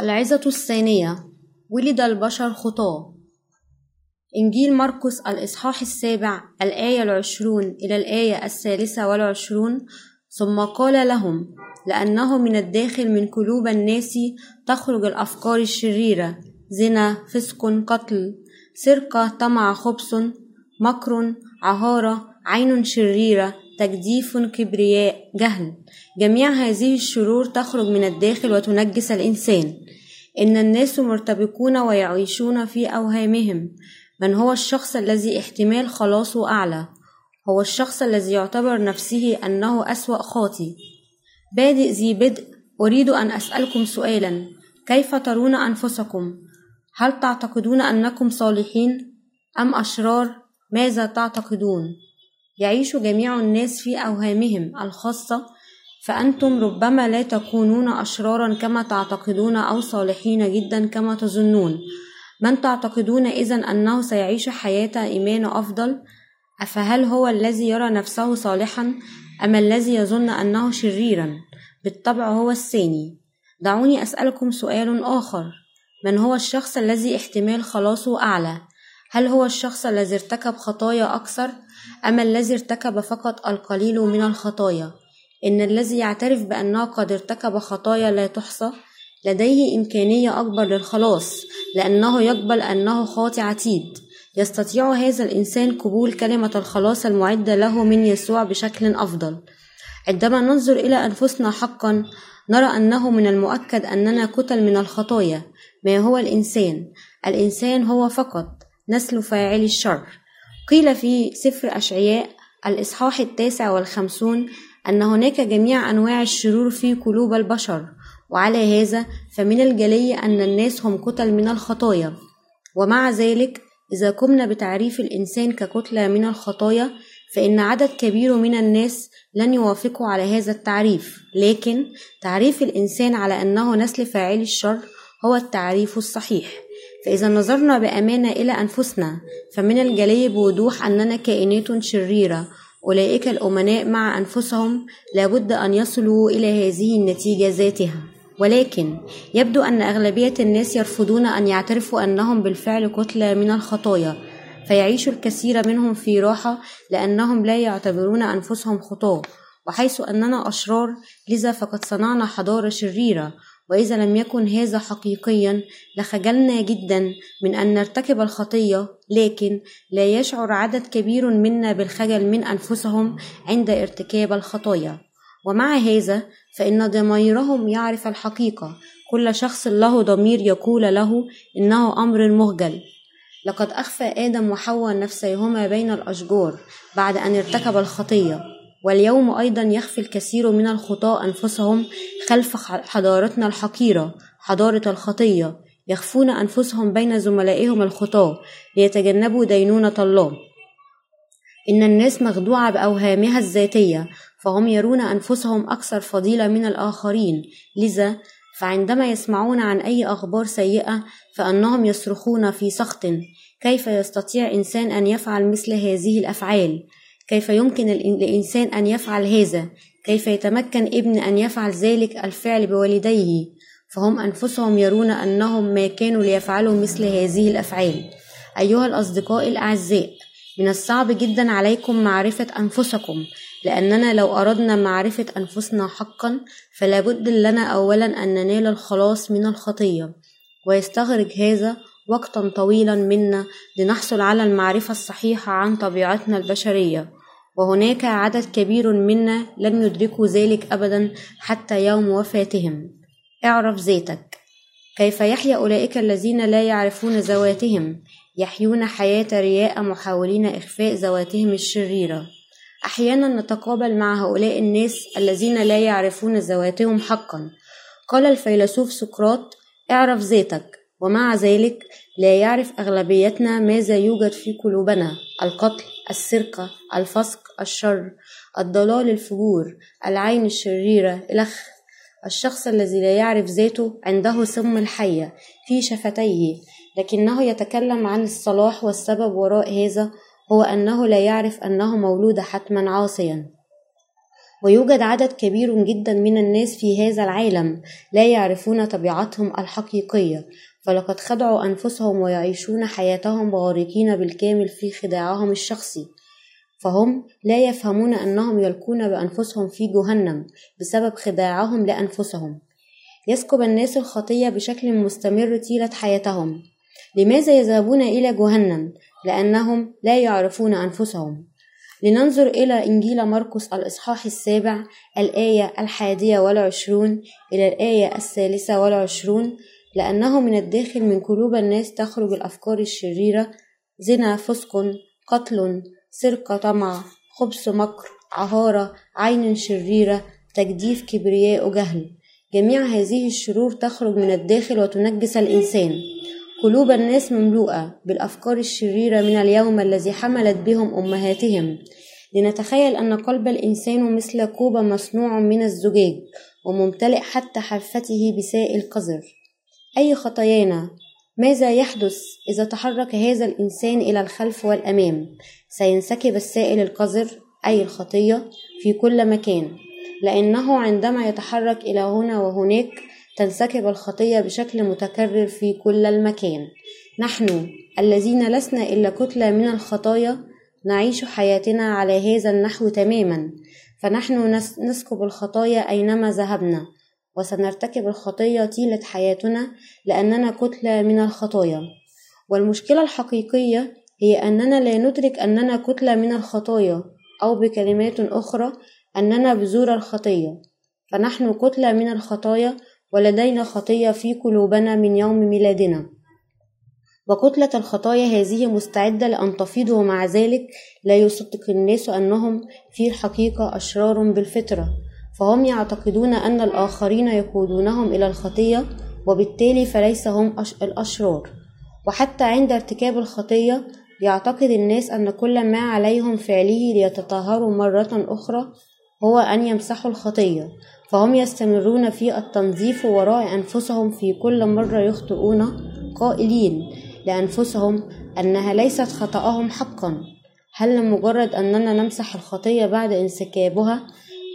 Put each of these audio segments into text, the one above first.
العظة الثانية ولد البشر خطاة إنجيل مرقس الإصحاح السابع الآية العشرون إلى الآية الثالثة والعشرون ثم قال لهم لأنه من الداخل من قلوب الناس تخرج الأفكار الشريرة زنا فسق قتل سرقة طمع خبث مكر عهارة عين شريرة تجديف كبرياء جهل. جميع هذه الشرور تخرج من الداخل وتنجس الإنسان. إن الناس مرتبكون ويعيشون في أوهامهم. من هو الشخص الذي احتمال خلاصه أعلى؟ هو الشخص الذي يعتبر نفسه أنه أسوأ خاطي. بادئ ذي بدء. أريد أن أسألكم سؤالا. كيف ترون أنفسكم؟ هل تعتقدون أنكم صالحين؟ أم أشرار؟ ماذا تعتقدون؟ يعيش جميع الناس في أوهامهم الخاصة فأنتم ربما لا تكونون أشرارا كما تعتقدون أو صالحين جدا كما تظنون. من تعتقدون إذا أنه سيعيش حياة إيمان أفضل؟ أفهل هو الذي يرى نفسه صالحا أم الذي يظن أنه شريرا؟ بالطبع هو الثاني. دعوني أسألكم سؤال آخر. من هو الشخص الذي احتمال خلاصه أعلى؟ هل هو الشخص الذي ارتكب خطايا أكثر؟ أم الذي ارتكب فقط القليل من الخطايا. إن الذي يعترف بأنه قد ارتكب خطايا لا تحصى لديه إمكانية أكبر للخلاص لأنه يقبل أنه خاطئ عتيد. يستطيع هذا الإنسان قبول كلمة الخلاص المعدة له من يسوع بشكل أفضل. عندما ننظر إلى أنفسنا حقا نرى أنه من المؤكد أننا كتل من الخطايا. ما هو الإنسان؟ الإنسان هو فقط نسل فاعل الشر. قيل في سفر أشعياء الإصحاح التاسع والخمسون أن هناك جميع أنواع الشرور في قلوب البشر وعلى هذا فمن الجلي أن الناس هم كتل من الخطايا. ومع ذلك إذا قمنا بتعريف الإنسان ككتلة من الخطايا فإن عدد كبير من الناس لن يوافقوا على هذا التعريف. لكن تعريف الإنسان على أنه نسل فاعل الشر هو التعريف الصحيح. فإذا نظرنا بأمانة إلى أنفسنا فمن الجلي بوضوح أننا كائنات شريرة. أولئك الأمناء مع أنفسهم لابد أن يصلوا إلى هذه النتيجة ذاتها. ولكن يبدو أن أغلبية الناس يرفضون أن يعترفوا أنهم بالفعل كتلة من الخطايا فيعيش الكثير منهم في راحة لأنهم لا يعتبرون أنفسهم خطاة وحيث أننا أشرار لذا فقد صنعنا حضارة شريرة. وإذا لم يكن هذا حقيقيا لخجلنا جدا من أن نرتكب الخطية لكن لا يشعر عدد كبير منا بالخجل من أنفسهم عند ارتكاب الخطايا. ومع هذا فإن ضميرهم يعرف الحقيقة. كل شخص له ضمير يقول له إنه أمر مخجل. لقد أخفى آدم وحواء نفسيهما بين الأشجار بعد أن ارتكب الخطية. واليوم أيضا يخفي الكثير من الخطاة أنفسهم خلف حضارتنا الحقيرة حضارة الخطية. يخفون أنفسهم بين زملائهم الخطاة ليتجنبوا دينونة الله. إن الناس مخدوعة بأوهامها الذاتية فهم يرون أنفسهم أكثر فضيلة من الآخرين. لذا فعندما يسمعون عن أي أخبار سيئة فأنهم يصرخون في سخط. كيف يستطيع إنسان أن يفعل مثل هذه الأفعال؟ كيف يمكن للإنسان أن يفعل هذا؟ كيف يتمكن ابن أن يفعل ذلك الفعل بوالديه؟ فهم أنفسهم يرون أنهم ما كانوا ليفعلوا مثل هذه الأفعال. أيها الأصدقاء الأعزاء من الصعب جدا عليكم معرفة أنفسكم لأننا لو أردنا معرفة أنفسنا حقا فلا بد لنا أولا أن ننال الخلاص من الخطية. ويستغرق هذا وقتا طويلا منا لنحصل على المعرفة الصحيحة عن طبيعتنا البشرية. وهناك عدد كبير منا لم يدركوا ذلك أبدا حتى يوم وفاتهم. اعرف ذاتك. كيف يحيا أولئك الذين لا يعرفون ذواتهم يحيون حياة رياء محاولين إخفاء ذواتهم الشريرة. أحيانا نتقابل مع هؤلاء الناس الذين لا يعرفون ذواتهم حقا. قال الفيلسوف سقراط اعرف ذاتك. ومع ذلك لا يعرف أغلبيتنا ماذا يوجد في قلوبنا القتل السرقة الفسق الشر الضلال الفجور العين الشريرة الأخ الشخص الذي لا يعرف ذاته عنده سم الحية في شفتيه لكنه يتكلم عن الصلاح والسبب وراء هذا هو أنه لا يعرف أنه مولود حتما عاصيا. ويوجد عدد كبير جدا من الناس في هذا العالم لا يعرفون طبيعتهم الحقيقية فلقد خدعوا أنفسهم ويعيشون حياتهم غارقين بالكامل في خداعهم الشخصي. فهم لا يفهمون أنهم يلقون بأنفسهم في جهنم بسبب خداعهم لأنفسهم. يسكب الناس الخطية بشكل مستمر طيلة حياتهم. لماذا يذهبون إلى جهنم؟ لأنهم لا يعرفون أنفسهم. لننظر إلى إنجيل مرقس الإصحاح السابع الآية الحادية والعشرون إلى الآية الثالثة والعشرون لأنه من الداخل من قلوب الناس تخرج الأفكار الشريرة زنا فسق قتل سرقة طمع خبث مكر عهارة عين شريرة تجديف كبرياء جهل. جميع هذه الشرور تخرج من الداخل وتنجس الإنسان. قلوب الناس مملوءة بالأفكار الشريرة من اليوم الذي حملت بهم أمهاتهم. لنتخيل أن قلب الإنسان مثل كوب مصنوع من الزجاج وممتلئ حتى حافته بسائل قذر أي خطايانا؟ ماذا يحدث إذا تحرك هذا الإنسان إلى الخلف والأمام؟ سينسكب السائل القذر أي الخطية في كل مكان. لأنه عندما يتحرك إلى هنا وهناك تنسكب الخطية بشكل متكرر في كل المكان. نحن الذين لسنا إلا كتلة من الخطايا نعيش حياتنا على هذا النحو تماما. فنحن نسكب الخطايا أينما ذهبنا. وسنرتكب الخطية طيلة حياتنا لأننا كتلة من الخطايا. والمشكلة الحقيقية هي أننا لا ندرك أننا كتلة من الخطايا أو بكلمات أخرى أننا بذور الخطية. فنحن كتلة من الخطايا ولدينا خطية في قلوبنا من يوم ميلادنا. وكتلة الخطايا هذه مستعدة لأن تفيض ومع ذلك لا يصدق الناس أنهم في الحقيقة أشرار بالفطرة. فهم يعتقدون أن الآخرين يقودونهم إلى الخطية وبالتالي فليس هم الأشرار. وحتى عند ارتكاب الخطية يعتقد الناس أن كل ما عليهم فعله ليتطهروا مرة أخرى هو أن يمسحوا الخطية. فهم يستمرون في التنظيف وراء أنفسهم في كل مرة يخطئون قائلين لأنفسهم أنها ليست خطأهم حقا. هل لمجرد أننا نمسح الخطية بعد انسكابها؟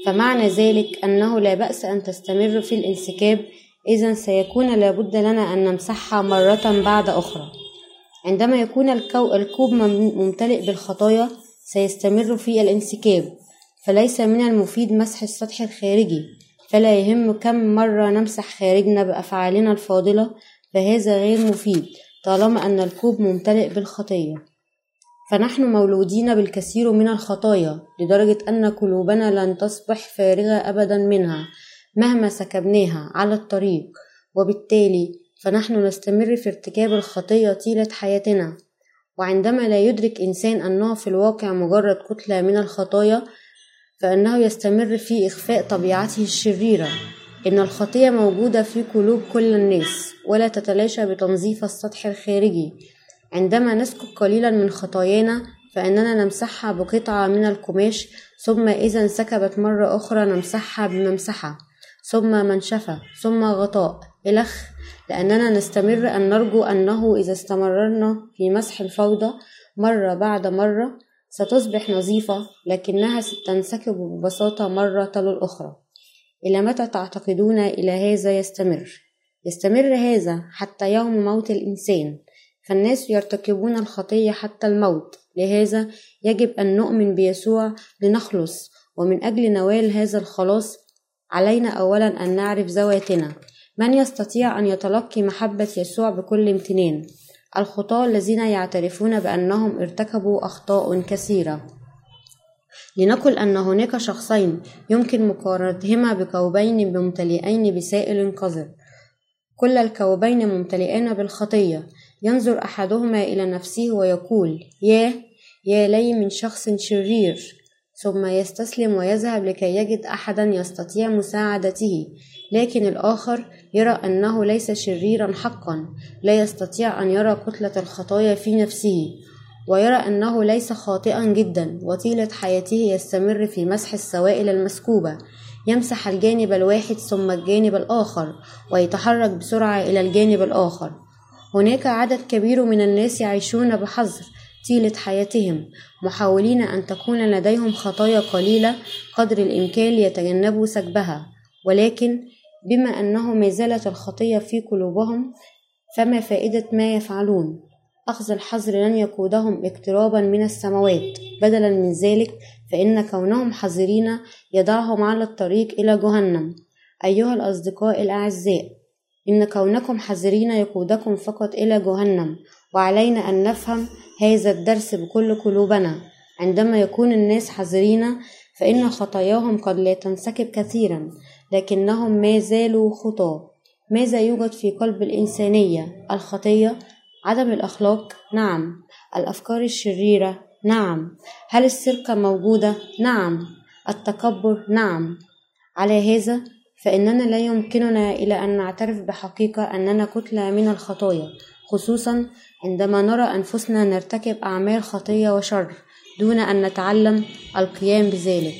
فمعنى ذلك أنه لا بأس أن تستمر في الانسكاب إذا سيكون لابد لنا أن نمسحها مرة بعد أخرى. عندما يكون الكوب ممتلئ بالخطايا سيستمر في الانسكاب. فليس من المفيد مسح السطح الخارجي. فلا يهم كم مرة نمسح خارجنا بأفعالنا الفاضلة فهذا غير مفيد طالما أن الكوب ممتلئ بالخطية. فنحن مولودين بالكثير من الخطايا لدرجة أن قلوبنا لن تصبح فارغة أبدا منها مهما سكبناها على الطريق. وبالتالي فنحن نستمر في ارتكاب الخطية طيلة حياتنا. وعندما لا يدرك إنسان أنه في الواقع مجرد كتلة من الخطايا فإنه يستمر في إخفاء طبيعته الشريرة. إن الخطية موجودة في قلوب كل الناس ولا تتلاشى بتنظيف السطح الخارجي. عندما نسكب قليلا من خطايانا فإننا نمسحها بقطعة من القماش ثم إذا انسكبت مرة أخرى نمسحها بممسحة ثم منشفة ثم غطاء إلخ لأننا نستمر أن نرجو أنه إذا استمررنا في مسح الفوضى مرة بعد مرة ستصبح نظيفة لكنها ستنسكب ببساطة مرة تلو الأخرى. إلى متى تعتقدون إلى هذا يستمر؟ يستمر هذا حتى يوم موت الإنسان. فالناس يرتكبون الخطية حتى الموت. لهذا يجب أن نؤمن بيسوع لنخلص ومن أجل نوال هذا الخلاص علينا أولا أن نعرف ذواتنا. من يستطيع أن يتلقي محبة يسوع بكل امتنان؟ الخطاة الذين يعترفون بأنهم ارتكبوا أخطاء كثيرة. لنقل أن هناك شخصين يمكن مقارنتهما بكوبين ممتلئين بسائل قذر. كل الكوبين ممتلئان بالخطية. ينظر أحدهما إلى نفسه ويقول ياه يا لي من شخص شرير. ثم يستسلم ويذهب لكي يجد أحدا يستطيع مساعدته لكن الآخر يرى أنه ليس شريرا حقا لا يستطيع أن يرى كتلة الخطايا في نفسه ويرى أنه ليس خاطئا جدا وطيلة حياته يستمر في مسح السوائل المسكوبة يمسح الجانب الواحد ثم الجانب الآخر ويتحرك بسرعة إلى الجانب الآخر. هناك عدد كبير من الناس يعيشون بحذر طيلة حياتهم محاولين أن تكون لديهم خطايا قليلة قدر الإمكان ليتجنبوا سكبها ولكن بما أنه ما زالت الخطية في قلوبهم فما فائدة ما يفعلون؟ أخذ الحذر لن يقودهم اقترابا من السماوات. بدلا من ذلك فإن كونهم حذرين يضعهم على الطريق إلى جهنم. أيها الأصدقاء الأعزاء إن كونكم حذرين يقودكم فقط إلى جهنم وعلينا أن نفهم هذا الدرس بكل قلوبنا. عندما يكون الناس حذرين فإن خطاياهم قد لا تنسكب كثيرا لكنهم ما زالوا خطاة. ماذا يوجد في قلب الإنسانية؟ الخطية؟ عدم الأخلاق؟ نعم. الأفكار الشريرة؟ نعم. هل السرقة موجودة؟ نعم. التكبر؟ نعم. على هذا فإننا لا يمكننا إلى أن نعترف بحقيقة أننا كتلة من الخطايا خصوصا عندما نرى أنفسنا نرتكب أعمال خطية وشر دون أن نتعلم القيام بذلك.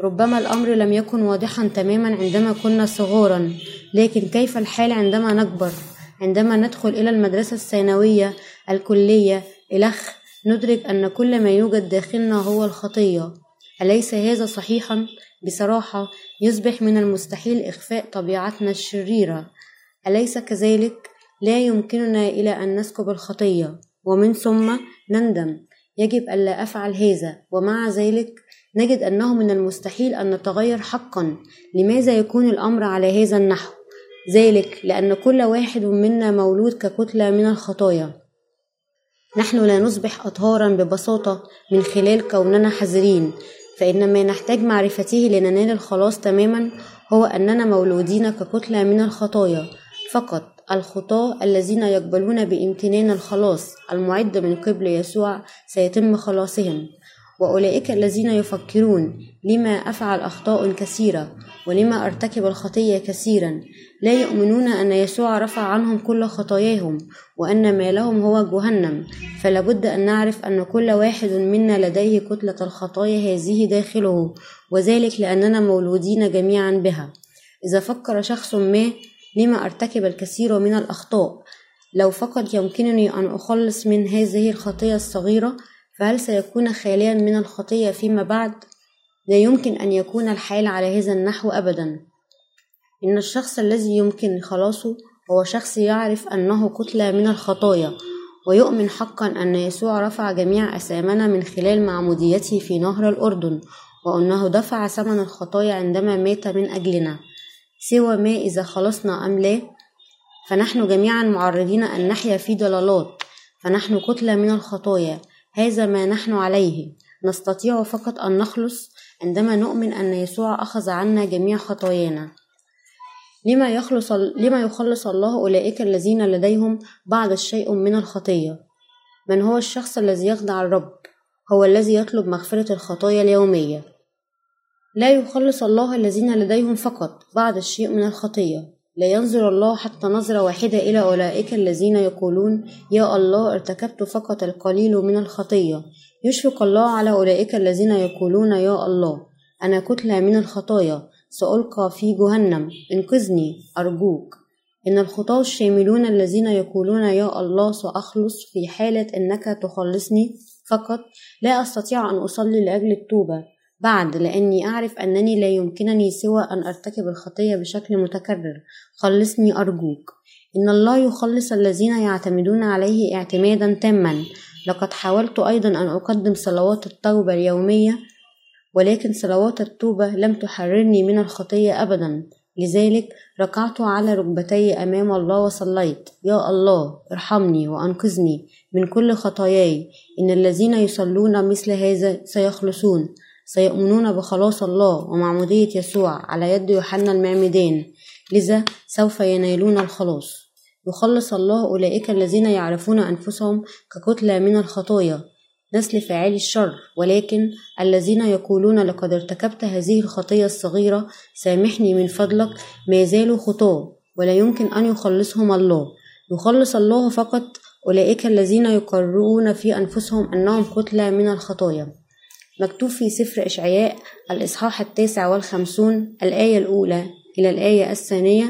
ربما الأمر لم يكن واضحا تماما عندما كنا صغارا لكن كيف الحال عندما نكبر؟ عندما ندخل إلى المدرسة الثانوية الكلية الأخ ندرك أن كل ما يوجد داخلنا هو الخطية. أليس هذا صحيحا؟ بصراحة يصبح من المستحيل إخفاء طبيعتنا الشريرة. أليس كذلك؟ لا يمكننا إلى أن نسكب الخطية ومن ثم نندم. يجب ألا أفعل هذا ومع ذلك نجد أنه من المستحيل أن نتغير حقا. لماذا يكون الأمر على هذا النحو؟ ذلك لأن كل واحد منا مولود ككتلة من الخطايا. نحن لا نصبح أطهارا ببساطة من خلال كوننا حذرين. فإن ما نحتاج معرفته لننال الخلاص تماما هو أننا مولودين ككتلة من الخطايا فقط الخطاة الذين يقبلون بامتنان الخلاص المعد من قبل يسوع سيتم خلاصهم. وأولئك الذين يفكرون لما أفعل أخطاء كثيرة ولما أرتكب الخطية كثيرا لا يؤمنون أن يسوع رفع عنهم كل خطاياهم وأن ما لهم هو جهنم. فلابد أن نعرف أن كل واحد منا لديه كتلة الخطايا هذه داخله وذلك لأننا مولودين جميعا بها. إذا فكر شخص ما لما أرتكب الكثير من الأخطاء لو فقط يمكنني أن أخلص من هذه الخطية الصغيرة فهل سيكون خاليا من الخطية فيما بعد؟ لا يمكن أن يكون الحال على هذا النحو أبدا. إن الشخص الذي يمكن خلاصه هو شخص يعرف أنه كتلة من الخطايا ويؤمن حقا أن يسوع رفع جميع أثامنا من خلال معموديته في نهر الأردن وأنه دفع ثمن الخطايا عندما مات من أجلنا. سوى ما إذا خلصنا أم لا؟ فنحن جميعا معرضين أن نحيا في ضلالات فنحن كتلة من الخطايا. هذا ما نحن عليه. نستطيع فقط أن نخلص عندما نؤمن أن يسوع أخذ عنا جميع خطايانا. لما يخلص لما يخلص الله أولئك الذين لديهم بعض الشيء من الخطية. من هو الشخص الذي يخدع الرب؟ هو الذي يطلب مغفرة الخطايا اليومية. لا يخلص الله الذين لديهم فقط بعض الشيء من الخطية. لا ينظر الله حتى نظرة واحدة إلى أولئك الذين يقولون يا الله ارتكبت فقط القليل من الخطية. يشفق الله على أولئك الذين يقولون يا الله أنا كتلة من الخطايا سألقى في جهنم انقذني أرجوك. إن الخطاة الشاملون الذين يقولون يا الله سأخلص في حالة إنك تخلصني فقط لا أستطيع أن أصلي لأجل التوبة. بعد لأني أعرف أنني لا يمكنني سوى أن أرتكب الخطية بشكل متكرر. خلصني أرجوك. إن الله يخلص الذين يعتمدون عليه اعتمادا تاما. لقد حاولت أيضا أن أقدم صلوات التوبة اليومية ولكن صلوات التوبة لم تحررني من الخطية أبدا. لذلك ركعت على ركبتي أمام الله وصليت. يا الله ارحمني وأنقذني من كل خطاياي. إن الذين يصلون مثل هذا سيخلصون. سيؤمنون بخلاص الله ومعمودية يسوع على يد يوحنا المعمدان لذا سوف ينالون الخلاص. يخلص الله أولئك الذين يعرفون أنفسهم ككتلة من الخطايا. نسل فاعلي الشر ولكن الذين يقولون لقد ارتكبت هذه الخطية الصغيرة سامحني من فضلك ما زالوا خطاة ولا يمكن أن يخلصهم الله. يخلص الله فقط أولئك الذين يقررون في أنفسهم أنهم كتلة من الخطايا. مكتوب في سفر إشعياء الإصحاح التاسع والخمسون الآية الأولى إلى الآية الثانية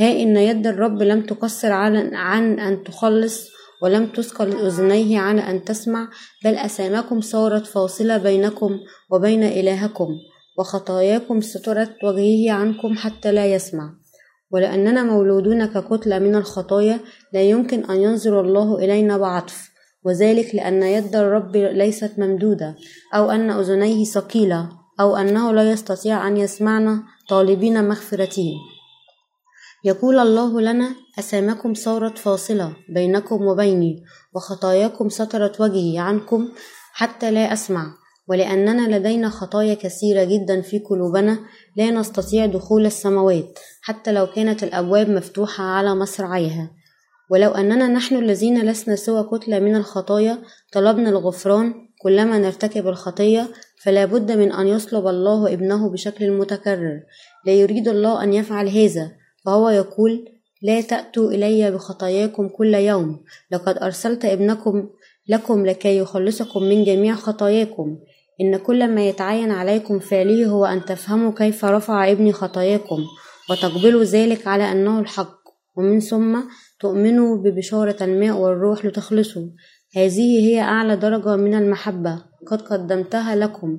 ها إن يد الرب لم تقصر عن, عن أن تخلص ولم تثقل أذنيه عن أن تسمع بل أسامكم صارت فاصلة بينكم وبين إلهكم وخطاياكم سترت وجهه عنكم حتى لا يسمع. ولأننا مولودون ككتلة من الخطايا لا يمكن أن ينظر الله إلينا بعطف. وذلك لأن يد الرب ليست ممدودة أو أن أذنيه ثقيلة أو أنه لا يستطيع أن يسمعنا طالبين مغفرته. يقول الله لنا أسامكم صارت فاصلة بينكم وبيني وخطاياكم سترت وجهي عنكم حتى لا أسمع ولأننا لدينا خطايا كثيرة جدا في قلوبنا لا نستطيع دخول السماوات حتى لو كانت الأبواب مفتوحة على مصراعيها ولو أننا نحن الذين لسنا سوى كتلة من الخطايا طلبنا الغفران كلما نرتكب الخطية فلا بد من أن يصلب الله ابنه بشكل متكرر. لا يريد الله أن يفعل هذا فهو يقول لا تأتوا إلي بخطاياكم كل يوم لقد أرسلت ابنكم لكم لكي يخلصكم من جميع خطاياكم. إن كل ما يتعين عليكم فعله هو أن تفهموا كيف رفع ابني خطاياكم وتقبلوا ذلك على أنه الحق. ومن ثم تؤمنوا ببشارة الماء والروح لتخلصوا. هذه هي أعلى درجة من المحبة. قد قدمتها لكم.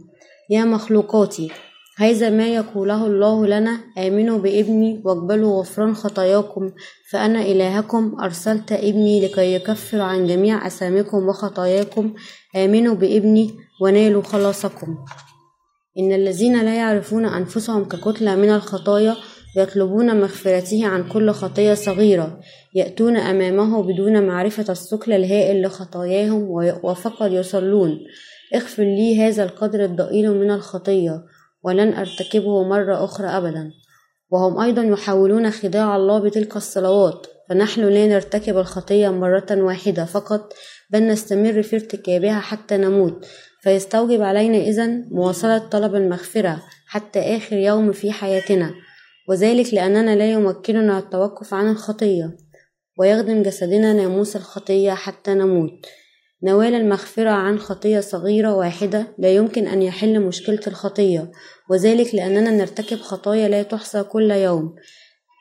يا مخلوقاتي هذا ما يقوله الله لنا. آمنوا بابني واقبلوا غفران خطاياكم. فأنا إلهكم. أرسلت ابني لكي يكفر عن جميع أسامكم وخطاياكم. آمنوا بابني ونالوا خلاصكم. إن الذين لا يعرفون أنفسهم ككتلة من الخطايا يطلبون مغفرته عن كل خطية صغيرة يأتون أمامه بدون معرفة الثقل الهائل لخطاياهم وفقط يصلون. اغفر لي هذا القدر الضئيل من الخطية ولن أرتكبه مرة أخرى أبدا. وهم أيضا يحاولون خداع الله بتلك الصلوات فنحن لا نرتكب الخطية مرة واحدة فقط بل نستمر في ارتكابها حتى نموت. فيستوجب علينا إذن مواصلة طلب المغفرة حتى آخر يوم في حياتنا. وذلك لأننا لا يمكننا التوقف عن الخطية ويخدم جسدنا ناموس الخطية حتى نموت. نوال المغفرة عن خطية صغيرة واحدة لا يمكن أن يحل مشكلة الخطية وذلك لأننا نرتكب خطايا لا تحصى كل يوم.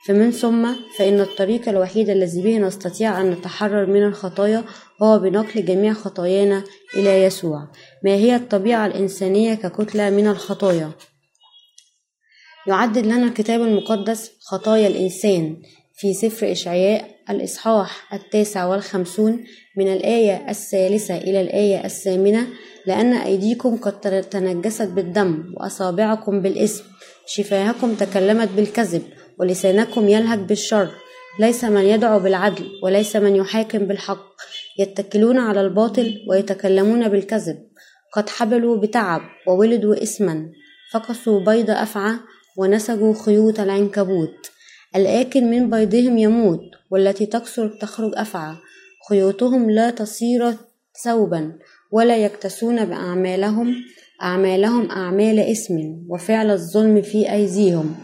فمن ثم فإن الطريق الوحيد الذي به نستطيع أن نتحرر من الخطايا هو بنقل جميع خطايانا إلى يسوع ما هي الطبيعة الإنسانية ككتلة من الخطايا؟ يعدد لنا الكتاب المقدس خطايا الإنسان في سفر إشعياء الإصحاح التاسع والخمسون من الآية الثالثة إلى الآية الثامنة لأن أيديكم قد تنجست بالدم وأصابعكم بالإثم شفاهكم تكلمت بالكذب ولسانكم يلهج بالشر. ليس من يدعو بالعدل وليس من يحاكم بالحق. يتكلون على الباطل ويتكلمون بالكذب. قد حبلوا بتعب وولدوا إثما. فقصوا بيض أفعى ونسجوا خيوط العنكبوت. الآكل من بيضهم يموت والتي تكسر تخرج أفعى. خيوطهم لا تصير ثوبا ولا يكتسون بأعمالهم أعمالهم أعمال إثم وفعل الظلم في أيديهم.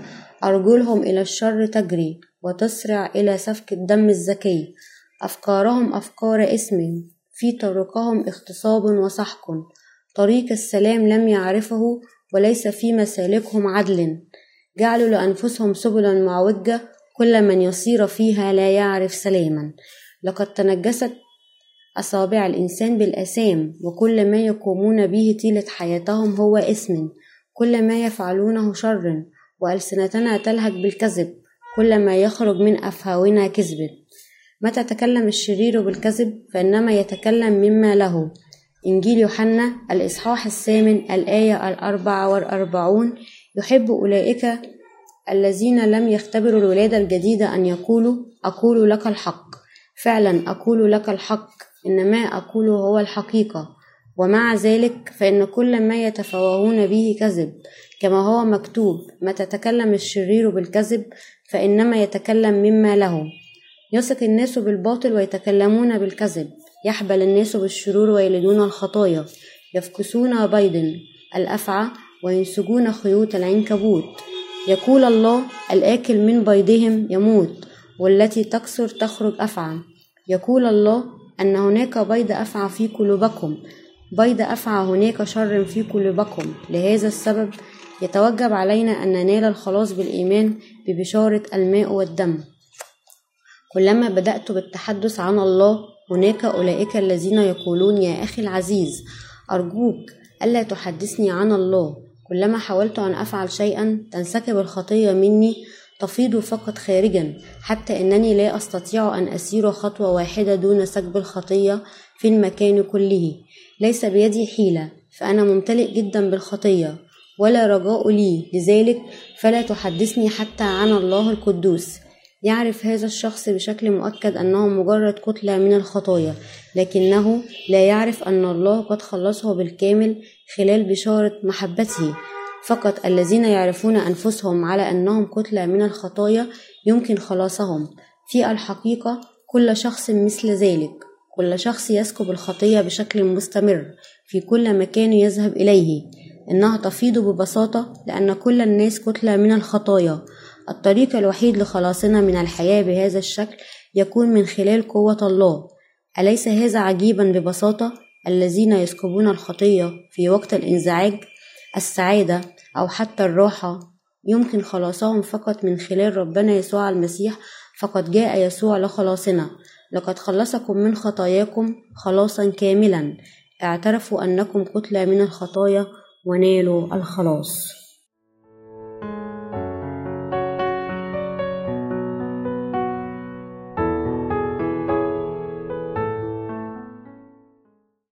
أرجلهم إلى الشر تجري وتسرع إلى سفك الدم الزكي. أفكارهم أفكار إثم في طرقهم اغتصاب وسحق. طريق السلام لم يعرفه وليس في مسالكهم عدل. جعلوا لأنفسهم سبلا معوجة كل من يصير فيها لا يعرف سلاما لقد تنجست أصابع الإنسان بالأسام وكل ما يقومون به طيلة حياتهم هو إثم. كل ما يفعلونه شر وألسنتنا تلهج بالكذب. كل ما يخرج من أفهاونا كذب. متى تكلم الشرير بالكذب؟ فإنما يتكلم مما له. إنجيل يوحنا الإصحاح الثامن الآية الأربعة والأربعون يحب أولئك الذين لم يختبروا الولادة الجديدة أن يقولوا أقول لك الحق. فعلا أقول لك الحق إن ما أقوله هو الحقيقة. ومع ذلك فإن كل ما يتفوهون به كذب كما هو مكتوب ما تتكلم الشرير بالكذب فإنما يتكلم مما له. يثق الناس بالباطل ويتكلمون بالكذب. يحبل الناس بالشرور ويلدون الخطايا. يفكسون بيض الأفعى وينسجون خيوط العنكبوت. يقول الله الآكل من بيضهم يموت والتي تكسر تخرج أفعى. يقول الله أن هناك بيض أفعى في قلوبكم. بيض أفعى هناك شر في قلوبكم. لهذا السبب يتوجب علينا أن ننال الخلاص بالإيمان ببشارة الماء والدم. كلما بدأت بالتحدث عن الله هناك أولئك الذين يقولون يا أخي العزيز أرجوك ألا تحدثني عن الله. كلما حاولت أن أفعل شيئا تنسكب الخطية مني تفيض فقط خارجا حتى أنني لا أستطيع أن أسير خطوة واحدة دون سكب الخطية في المكان كله. ليس بيدي حيلة فأنا ممتلئ جدا بالخطية ولا رجاء لي. لذلك فلا تحدثني حتى عن الله القدوس. يعرف هذا الشخص بشكل مؤكد أنه مجرد كتلة من الخطايا لكنه لا يعرف أن الله قد خلصه بالكامل خلال بشارة محبته. فقط الذين يعرفون أنفسهم على أنهم كتلة من الخطايا يمكن خلاصهم. في الحقيقة كل شخص مثل ذلك كل شخص يسكب الخطية بشكل مستمر في كل مكان يذهب إليه. إنها تفيض ببساطة لأن كل الناس كتلة من الخطايا. الطريق الوحيد لخلاصنا من الحياة بهذا الشكل يكون من خلال قوة الله. أليس هذا عجيبا ببساطة؟ الذين يسكبون الخطية في وقت الإنزعاج السعادة أو حتى الراحة. يمكن خلاصهم فقط من خلال ربنا يسوع المسيح فقد جاء يسوع لخلاصنا. لقد خلصكم من خطاياكم خلاصا كاملا. اعترفوا أنكم كتلة من الخطايا ونالوا الخلاص.